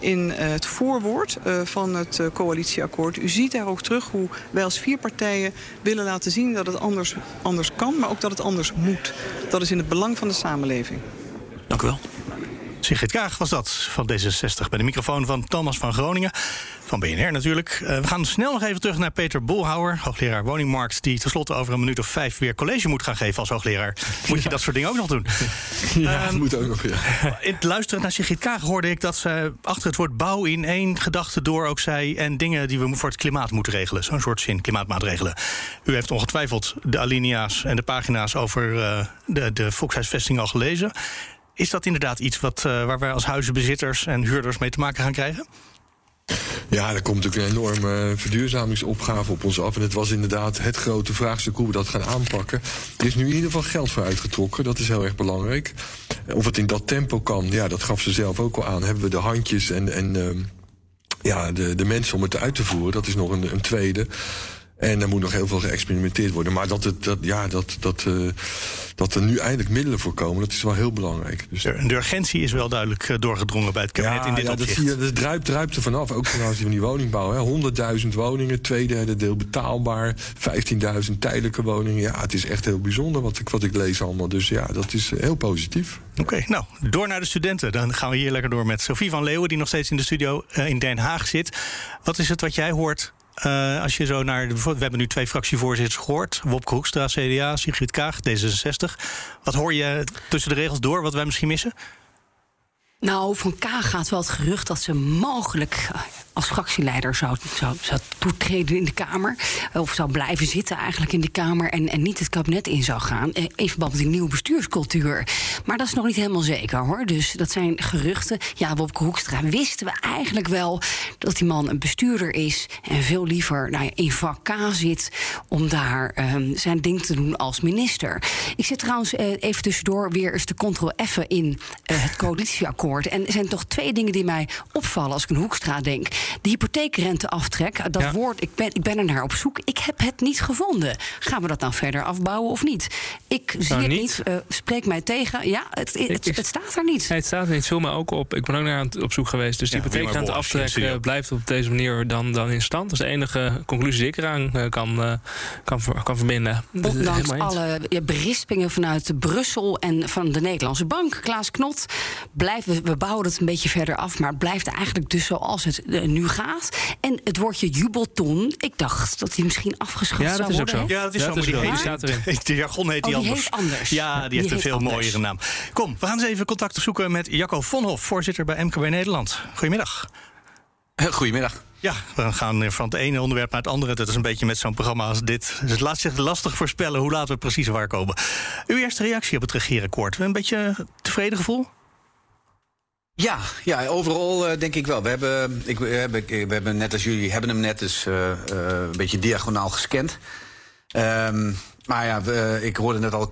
in het voorwoord van het coalitieakkoord. U ziet daar ook terug hoe wij als vier partijen willen laten zien dat het anders, anders kan, maar ook dat het anders moet. Dat is in het belang van de samenleving. Dank u wel. Sigrid Kaag was dat van D66 bij de microfoon van Thomas van Groningen. Van BNR natuurlijk. Uh, we gaan snel nog even terug naar Peter Bolhouwer, hoogleraar woningmarkt, die tenslotte over een minuut of vijf weer college moet gaan geven als hoogleraar. Moet je dat soort dingen ook nog doen? Ja, dat um, moet ook nog, ja. In het luisteren naar Sigrid Kaag hoorde ik dat ze achter het woord bouw in één gedachte door ook zei en dingen die we voor het klimaat moeten regelen. Zo'n soort zin, klimaatmaatregelen. U heeft ongetwijfeld de alinea's en de pagina's over uh, de, de volkshuisvesting al gelezen. Is dat inderdaad iets wat, uh, waar wij als huizenbezitters en huurders mee te maken gaan krijgen? Ja, er komt natuurlijk een enorme verduurzamingsopgave op ons af. En het was inderdaad het grote vraagstuk hoe we dat gaan aanpakken. Er is nu in ieder geval geld voor uitgetrokken. Dat is heel erg belangrijk. Of het in dat tempo kan, ja, dat gaf ze zelf ook al aan. Hebben we de handjes en, en uh, ja, de, de mensen om het uit te voeren? Dat is nog een, een tweede. En er moet nog heel veel geëxperimenteerd worden. Maar dat, het, dat, ja, dat, dat, uh, dat er nu eindelijk middelen voor komen, dat is wel heel belangrijk. Dus de, de urgentie is wel duidelijk uh, doorgedrongen bij het kabinet ja, in dit ja, opzicht. Dat, je, dat druipt, druipt er vanaf, ook aanzien van die woningbouw. 100.000 woningen, twee derde deel betaalbaar, 15.000 tijdelijke woningen. Ja, het is echt heel bijzonder wat ik, wat ik lees allemaal. Dus ja, dat is heel positief. Oké, okay, nou, door naar de studenten. Dan gaan we hier lekker door met Sophie van Leeuwen, die nog steeds in de studio uh, in Den Haag zit. Wat is het wat jij hoort uh, als je zo naar. We hebben nu twee fractievoorzitters gehoord: Wopke Hoekstra, CDA, Sigrid Kaag, D66. Wat hoor je tussen de regels door wat wij misschien missen? Nou, van Kaag gaat wel het gerucht dat ze mogelijk als fractieleider zou, zou, zou toetreden in de Kamer. Of zou blijven zitten eigenlijk in de Kamer en, en niet het kabinet in zou gaan. Eh, in verband met die nieuwe bestuurscultuur. Maar dat is nog niet helemaal zeker hoor. Dus dat zijn geruchten. Ja, Wopke Hoekstra wisten we eigenlijk wel dat die man een bestuurder is. En veel liever nou ja, in vak K zit om daar um, zijn ding te doen als minister. Ik zit trouwens uh, even tussendoor weer eens de ctrl-F in uh, het coalitieakkoord. En er zijn toch twee dingen die mij opvallen als ik een Hoekstra denk. De hypotheekrenteaftrek, dat ja. woord, ik ben, ik ben er naar op zoek. Ik heb het niet gevonden. Gaan we dat dan verder afbouwen of niet? Ik zie nou, het niet. niet. Uh, spreek mij tegen. Ja, het, het, staat er niet. Nee, het staat er niet. Vul me ook op. Ik ben ook naar op zoek geweest. Dus die ja, hypotheekrenteaftrek uh, blijft op deze manier dan, dan in stand. Dat is de enige conclusie die ik eraan uh, kan, kan, kan verbinden. Ondanks alle ja, berispingen vanuit Brussel en van de Nederlandse Bank, Klaas Knot, blijven we bouwen het een beetje verder af. Maar het blijft eigenlijk dus zoals het nu gaat. En het woordje jubelton, ik dacht dat die misschien afgeschaft ja, dat zou is worden. Ook zo. Ja, dat is ja, zo. Dat maar is die, staat erin. de jargon heet oh, die die anders. Heet anders. Ja, die, die heeft een veel anders. mooiere naam. Kom, we gaan eens even contact zoeken met Jacco Vonhoff, voorzitter bij MKB Nederland. Goedemiddag. Goedemiddag. Ja, we gaan van het ene onderwerp naar het andere. Dat is een beetje met zo'n programma als dit. Dus het laat zich lastig voorspellen hoe laten we precies waar komen. Uw eerste reactie op het regeerakkoord. Een beetje tevreden gevoel? Ja, ja overal uh, denk ik wel. We hebben, ik, we, hebben, we hebben net als jullie hebben hem net dus uh, uh, een beetje diagonaal gescand. Um, maar ja, we, ik hoorde net al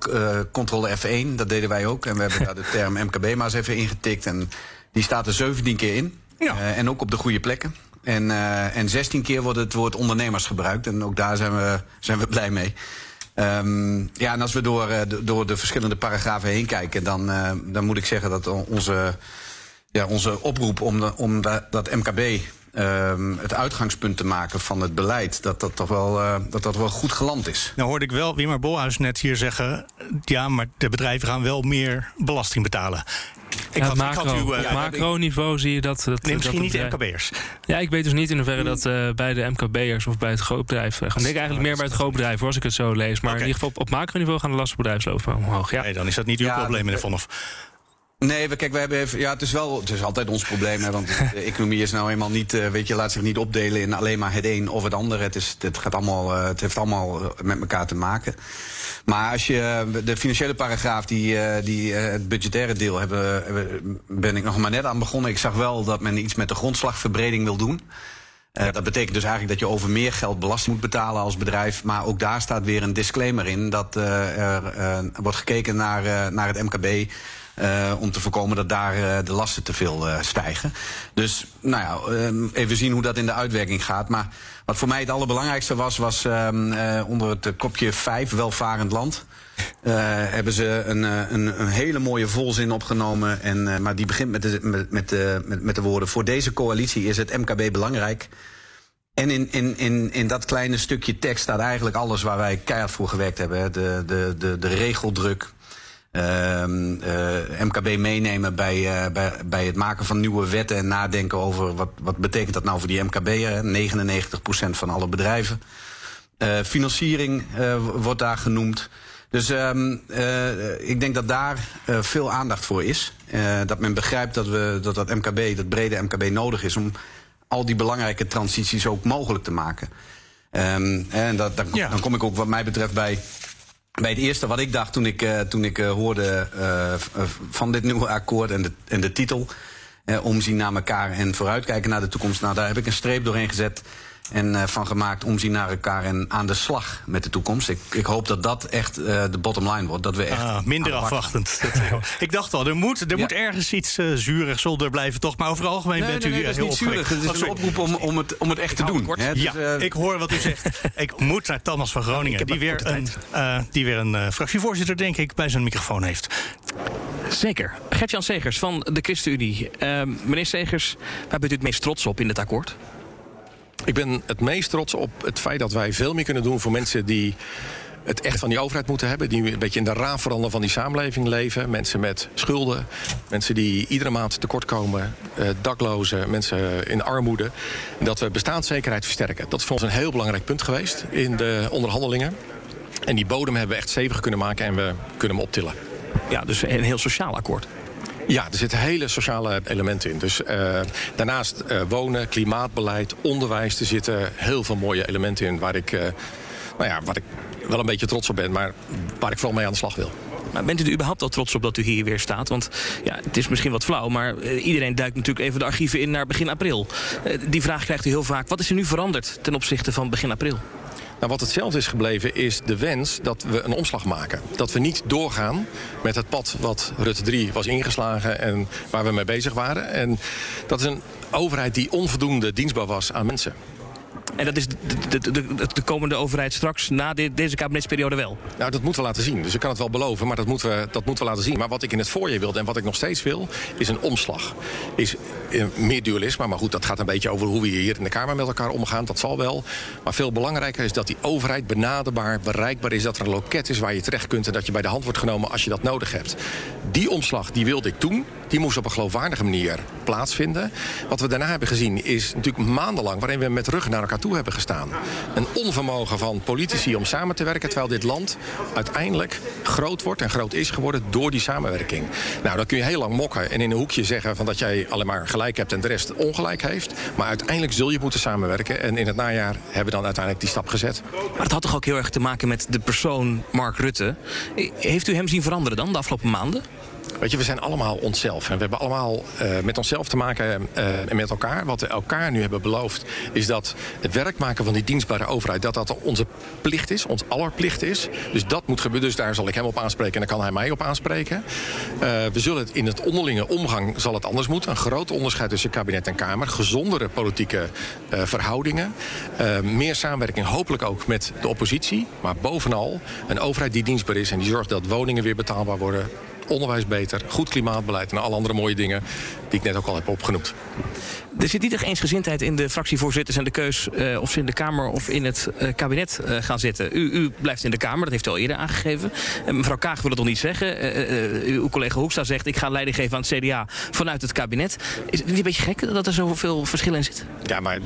controle F1, dat deden wij ook. En we hebben daar de term MKB maar eens even ingetikt. En die staat er 17 keer in. Ja. en ook op de goede plekken. En, en 16 keer wordt het woord ondernemers gebruikt. En ook daar zijn we, zijn we blij mee. Um, ja, en als we door, door de verschillende paragrafen heen kijken, dan, dan moet ik zeggen dat onze ja, onze oproep om, de, om de, dat MKB um, het uitgangspunt te maken van het beleid, dat dat toch wel, uh, dat dat wel goed geland is. Nou hoorde ik wel Wimmer Bolhuis net hier zeggen, ja, maar de bedrijven gaan wel meer belasting betalen. Ik ja, had, macro, ik had uw, uh, op macro-niveau zie je dat... dat nee, misschien dat niet de MKB'ers. Ja, ik weet dus niet in hoeverre dat uh, bij de MKB'ers of bij het grootbedrijf... Ik denk eigenlijk meer bij het grootbedrijf, als ik het zo lees. Maar okay. in ieder geval op, op macro-niveau gaan de lasten bedrijfslopen omhoog. Ja. Nee, dan is dat niet uw ja, probleem, meneer Vonhoff. Nee, we, kijk, we hebben even, ja, het is wel, het is altijd ons probleem, hè, want de economie is nou eenmaal niet, eh, weet je, laat zich niet opdelen in alleen maar het een of het ander. Het, is, het, gaat allemaal, eh, het heeft allemaal eh, met elkaar te maken. Maar als je eh, de financiële paragraaf, die, eh, die eh, het budgettaire deel, hebben, hebben- ben ik nog maar net aan begonnen. Ik zag wel dat men iets met de grondslagverbreding wil doen. Eh, dat betekent dus eigenlijk dat je over meer geld belasting moet betalen als bedrijf. Maar ook daar staat weer een disclaimer in dat eh, er eh, wordt gekeken naar, eh, naar het MKB. Eh, om te voorkomen dat daar eh, de lasten te veel eh, stijgen. Dus nou ja, ehm, even zien hoe dat in de uitwerking gaat. Maar wat voor mij het allerbelangrijkste was, was ehm, eh, onder het kopje 5, welvarend land. hebben ze een, een, een hele mooie volzin opgenomen. En, maar die begint met de, met, met, de, met, de woorden: Voor deze coalitie is het MKB belangrijk. En in, in, in, in dat kleine stukje tekst staat eigenlijk alles waar wij keihard voor gewerkt hebben. De, de, de, de regeldruk. Ehm, eh, MKB meenemen bij, eh, bij, bij het maken van nieuwe wetten en nadenken over wat, wat betekent dat nou voor die MKB'er. 99% van alle bedrijven. Eh, financiering wordt daar genoemd. Dus ehm, eh, ik denk dat daar veel aandacht voor is. Eh, dat men begrijpt dat, we, dat dat MKB, dat brede MKB nodig is om al die belangrijke transities ook mogelijk te maken. Ehm, en dat, dan, dan kom ik ook wat mij betreft bij, bij het eerste wat ik dacht toen ik, eh, toen ik eh, hoorde eh, van dit nieuwe akkoord en de, en de titel. omzien naar elkaar en vooruitkijken naar de toekomst. Nou, daar heb ik een streep doorheen gezet. En eh, van gemaakt omzien naar elkaar en aan de slag met de toekomst. Ik, ik hoop dat dat echt eh, de bottom line wordt. Dat we echt Ah, minder afwachtend. Ik dacht al, er moet, er moet ergens iets eh zuurigs onder blijven, toch? Maar over het algemeen Nee, bent nee, u nee, dat is heel niet zuurig. opgewekt. Het is Oh, een oproep om, om, het, om het echt te doen. hè. Dus, ja, ik hoor wat u zegt. ik moet naar Thomas van Groningen, die weer, een, eh, die weer een eh, fractievoorzitter, denk ik, bij zijn microfoon heeft. Zeker. Gert-Jan Segers van de ChristenUnie. Meneer Segers, waar bent u het meest trots op in dit akkoord? Ik ben het meest trots op het feit dat wij veel meer kunnen doen voor mensen die het echt van die overheid moeten hebben. Die een beetje in de raafverandering van die samenleving leven. Mensen met schulden. Mensen die iedere maand tekortkomen. eh daklozen. Mensen in armoede. Dat we bestaanszekerheid versterken. Dat is voor ons een heel belangrijk punt geweest in de onderhandelingen. En die bodem hebben we echt stevig kunnen maken en we kunnen hem optillen. Ja, dus een heel sociaal akkoord. Ja, er zitten hele sociale elementen in. Dus eh, daarnaast eh, wonen, klimaatbeleid, onderwijs. Er zitten heel veel mooie elementen in waar ik, eh, nou ja, waar ik wel een beetje trots op ben, maar waar ik vooral mee aan de slag wil. Maar bent u er überhaupt al trots op dat u hier weer staat? Want ja, het is misschien wat flauw, maar iedereen duikt natuurlijk even de archieven in naar begin april. Die vraag krijgt u heel vaak. Wat is er nu veranderd ten opzichte van begin april? Nou, wat hetzelfde is gebleven is de wens dat we een omslag maken. Dat we niet doorgaan met het pad wat Rutte 3 was ingeslagen en waar we mee bezig waren. En dat is een overheid die onvoldoende dienstbaar was aan mensen. En dat is de, de, de, de- de komende overheid straks na deze kabinetsperiode wel. Nou, dat moeten we laten zien. Dus ik kan het wel beloven, maar dat moeten, we, dat moeten we laten zien. Maar wat ik in het voorjaar wilde en wat ik nog steeds wil, is een omslag. Is eh, meer dualisme, maar goed, dat gaat een beetje over hoe we hier in de Kamer met elkaar omgaan. Dat zal wel. Maar veel belangrijker is dat die overheid benaderbaar, bereikbaar is. Dat er een loket is waar je terecht kunt en dat je bij de hand wordt genomen als je dat nodig hebt. Die omslag, die wilde ik toen. Die moest op een geloofwaardige manier plaatsvinden. Wat we daarna hebben gezien is natuurlijk maandenlang waarin we met rug naar elkaar toe hebben gestaan. Een onvermogen van politici om samen te werken, terwijl dit land uiteindelijk groot wordt en groot is geworden door die samenwerking. Nou, dan kun je heel lang mokken en in een hoekje zeggen van dat jij alleen maar gelijk hebt en de rest ongelijk heeft. Maar uiteindelijk zul je moeten samenwerken. En in het najaar hebben we dan uiteindelijk die stap gezet. Maar het had toch ook heel erg te maken met de persoon Mark Rutte. Heeft u hem zien veranderen dan de afgelopen maanden? Weet je, we zijn allemaal onszelf. En we hebben allemaal eh, met onszelf te maken eh, en met elkaar. Wat we elkaar nu hebben beloofd, is dat het werk maken van die dienstbare overheid, dat dat onze plicht is, ons aller plicht is. Dus dat moet gebeuren. Dus daar zal ik hem op aanspreken en dan kan hij mij op aanspreken. Eh, we zullen het in het onderlinge omgang zal het anders moeten. Een groot onderscheid tussen kabinet en Kamer. Gezondere politieke verhoudingen. Meer samenwerking, hopelijk ook met de oppositie. Maar bovenal een overheid die dienstbaar is en die zorgt dat woningen weer betaalbaar worden onderwijs beter, goed klimaatbeleid en alle andere mooie dingen die ik net ook al heb opgenoemd. Er zit niet echt eensgezindheid in de fractievoorzitters en de keus eh, of ze in de Kamer of in het eh, kabinet eh, gaan zitten. U, u blijft in de Kamer, dat heeft u al eerder aangegeven. Mevrouw Kaag wil het nog niet zeggen. Uw collega Hoekstra zegt ik ga leiding geven aan het CDA vanuit het kabinet. Is het niet een beetje gek dat er zoveel verschil in zit? Ja, maar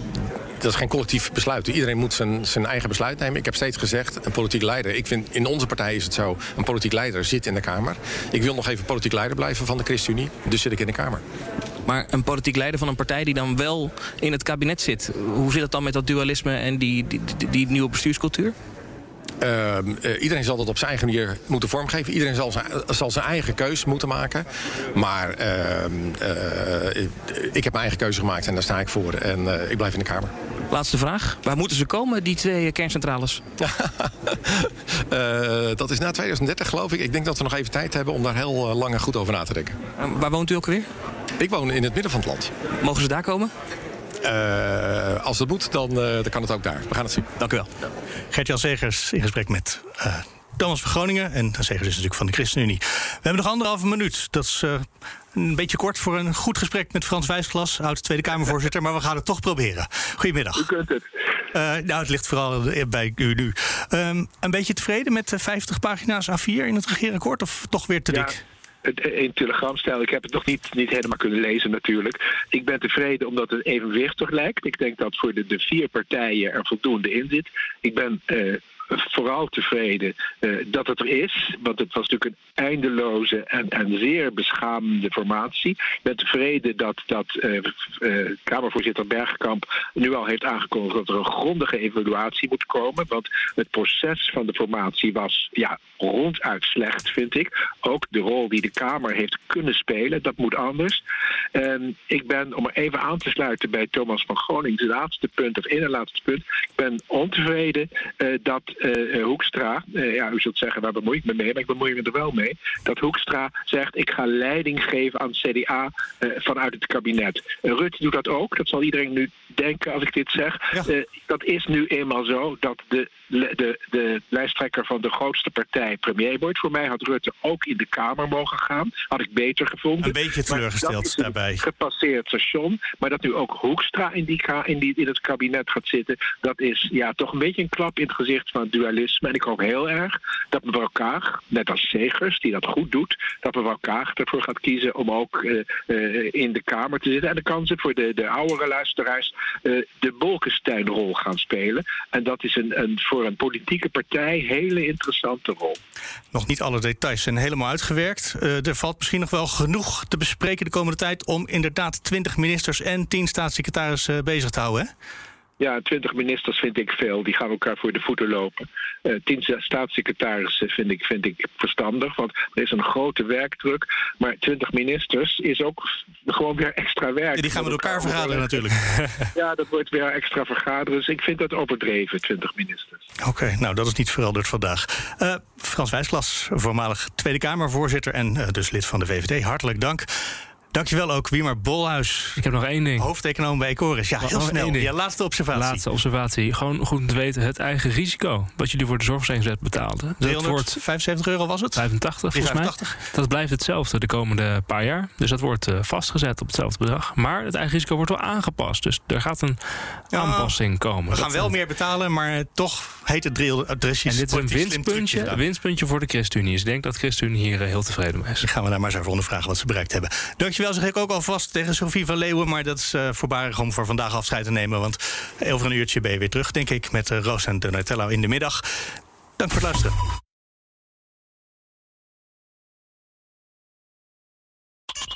dat is geen collectief besluit. Iedereen moet zijn, zijn eigen besluit nemen. Ik heb steeds gezegd, een politiek leider... Ik vind, in onze partij is het zo, een politiek leider zit in de Kamer. Ik wil nog even politiek leider blijven van de ChristenUnie. Dus zit ik in de Kamer. Maar een politiek leider van een partij die dan wel in het kabinet zit. Hoe zit het dan met dat dualisme en die, die, die, die nieuwe bestuurscultuur? Uh, iedereen zal dat op zijn eigen manier moeten vormgeven. Iedereen zal zijn, zal zijn eigen keuze moeten maken. Maar uh, uh, ik heb mijn eigen keuze gemaakt en daar sta ik voor. En ik blijf in de Kamer. Laatste vraag. Waar moeten ze komen, die twee kerncentrales? dat is na 2030 geloof ik. Ik denk dat we nog even tijd hebben om daar heel lang en goed over na te denken. waar woont u ook weer? Ik woon in het midden van het land. Mogen ze daar komen? Als het moet, dan, dan, kan het ook daar. We gaan het zien. Dank u wel. Gert-Jan Segers in gesprek met uh, Thomas van Groningen. En Segers is natuurlijk van de ChristenUnie. We hebben nog anderhalve minuut. Dat is een beetje kort voor een goed gesprek met Frans Wijsglas, oud Tweede Kamervoorzitter. maar we gaan het toch proberen. Goedemiddag. U kunt het. nou, het ligt vooral bij u nu. Um, een beetje tevreden met de 50 pagina's A4 in het regeerakkoord? Of toch weer te dik? In telegramstijl. Ik heb het nog niet, niet helemaal kunnen lezen natuurlijk. Ik ben tevreden omdat het evenwichtig lijkt. Ik denk dat voor de, de vier partijen er voldoende in zit. Ik ben uh, vooral tevreden uh, dat het er is. Want het was natuurlijk een eindeloze en, en zeer beschamende formatie. Ik ben tevreden dat, dat uh, uh, Kamervoorzitter Bergkamp nu al heeft aangekondigd dat er een grondige evaluatie moet komen. Want het proces van de formatie was ja, ronduit slecht, vind ik. Ook de rol die de Kamer heeft kunnen spelen, dat moet anders. Ik ben, om er even aan te sluiten bij Thomas van Groningen, het laatste punt, of in het laatste punt. Ik ben ontevreden dat Hoekstra, uh, ja, u zult zeggen, waar bemoei ik me mee, maar ik bemoei me er wel mee, dat Hoekstra zegt, ik ga leiding geven aan het CDA vanuit het kabinet. Rutte doet dat ook, dat zal iedereen nu denken als ik dit zeg. Ja. dat is nu eenmaal zo dat de, de, de lijsttrekker van de grootste partij premier wordt. Voor mij had Rutte ook in de Kamer mogen gaan, had ik beter gevonden. Een beetje teleurgesteld daarbij. gepasseerd station, maar dat nu ook Hoekstra in, die, in, die, in het kabinet gaat zitten, dat is ja, toch een beetje een klap in het gezicht van dualisme. En ik hoop heel erg dat mevrouw Kaag, net als Segers, die dat goed doet, dat mevrouw Kaag ervoor gaat kiezen om ook uh, uh, in de Kamer te zitten. En dan kan ze voor de, de oudere luisteraars uh, de Bolkestein-rol gaan spelen. En dat is een, een, voor een politieke partij hele interessante rol. Nog niet alle details zijn helemaal uitgewerkt. er valt misschien nog wel genoeg te bespreken de komende tijd om inderdaad 20 ministers en 10 staatssecretarissen bezig te houden. Hè? Ja, twintig ministers vind ik veel. Die gaan elkaar voor de voeten lopen. Uh, tien staatssecretarissen vind ik, vind ik verstandig, want er is een grote werkdruk. Maar twintig ministers is ook gewoon weer extra werk. Ja, die gaan met elkaar vergaderen natuurlijk. ja, dat wordt weer extra vergaderen. Dus ik vind dat overdreven, twintig ministers. Oké, okay, nou dat is niet veranderd vandaag. Uh, Frans Wijsglas, voormalig Tweede Kamervoorzitter en uh, dus lid van de VVD. Hartelijk dank. Dankjewel ook, Wiemer Bolhuis. Ik heb nog één ding. Hoofdeconoom bij Ecoris. Ja, heel snel. Ja, laatste observatie. Laatste observatie. Gewoon goed te weten, het eigen risico. Wat jullie voor de zorgverzekeringswet betaalden. 375 euro was het? 85 volgens 85. mij. Dat blijft hetzelfde de komende paar jaar. Dus dat wordt uh, vastgezet op hetzelfde bedrag. Maar het eigen risico wordt wel aangepast. Dus er gaat een ja, aanpassing komen. We gaan wel meer betalen, maar toch heet het drill adresjes. En dit is een winstpuntje, voor de ChristenUnie. Dus ik denk dat ChristenUnie hier uh, heel tevreden mee is. Dan gaan we daar maar eens even ondervragen wat ze bereikt hebben. Dankjewel zeg ik ook alvast tegen Sofie van Leeuwen. Maar dat is uh, voorbarig om voor vandaag afscheid te nemen. Want over een uurtje ben je weer terug, denk ik. Met uh, Roos en Donatello in de middag. Dank voor het luisteren.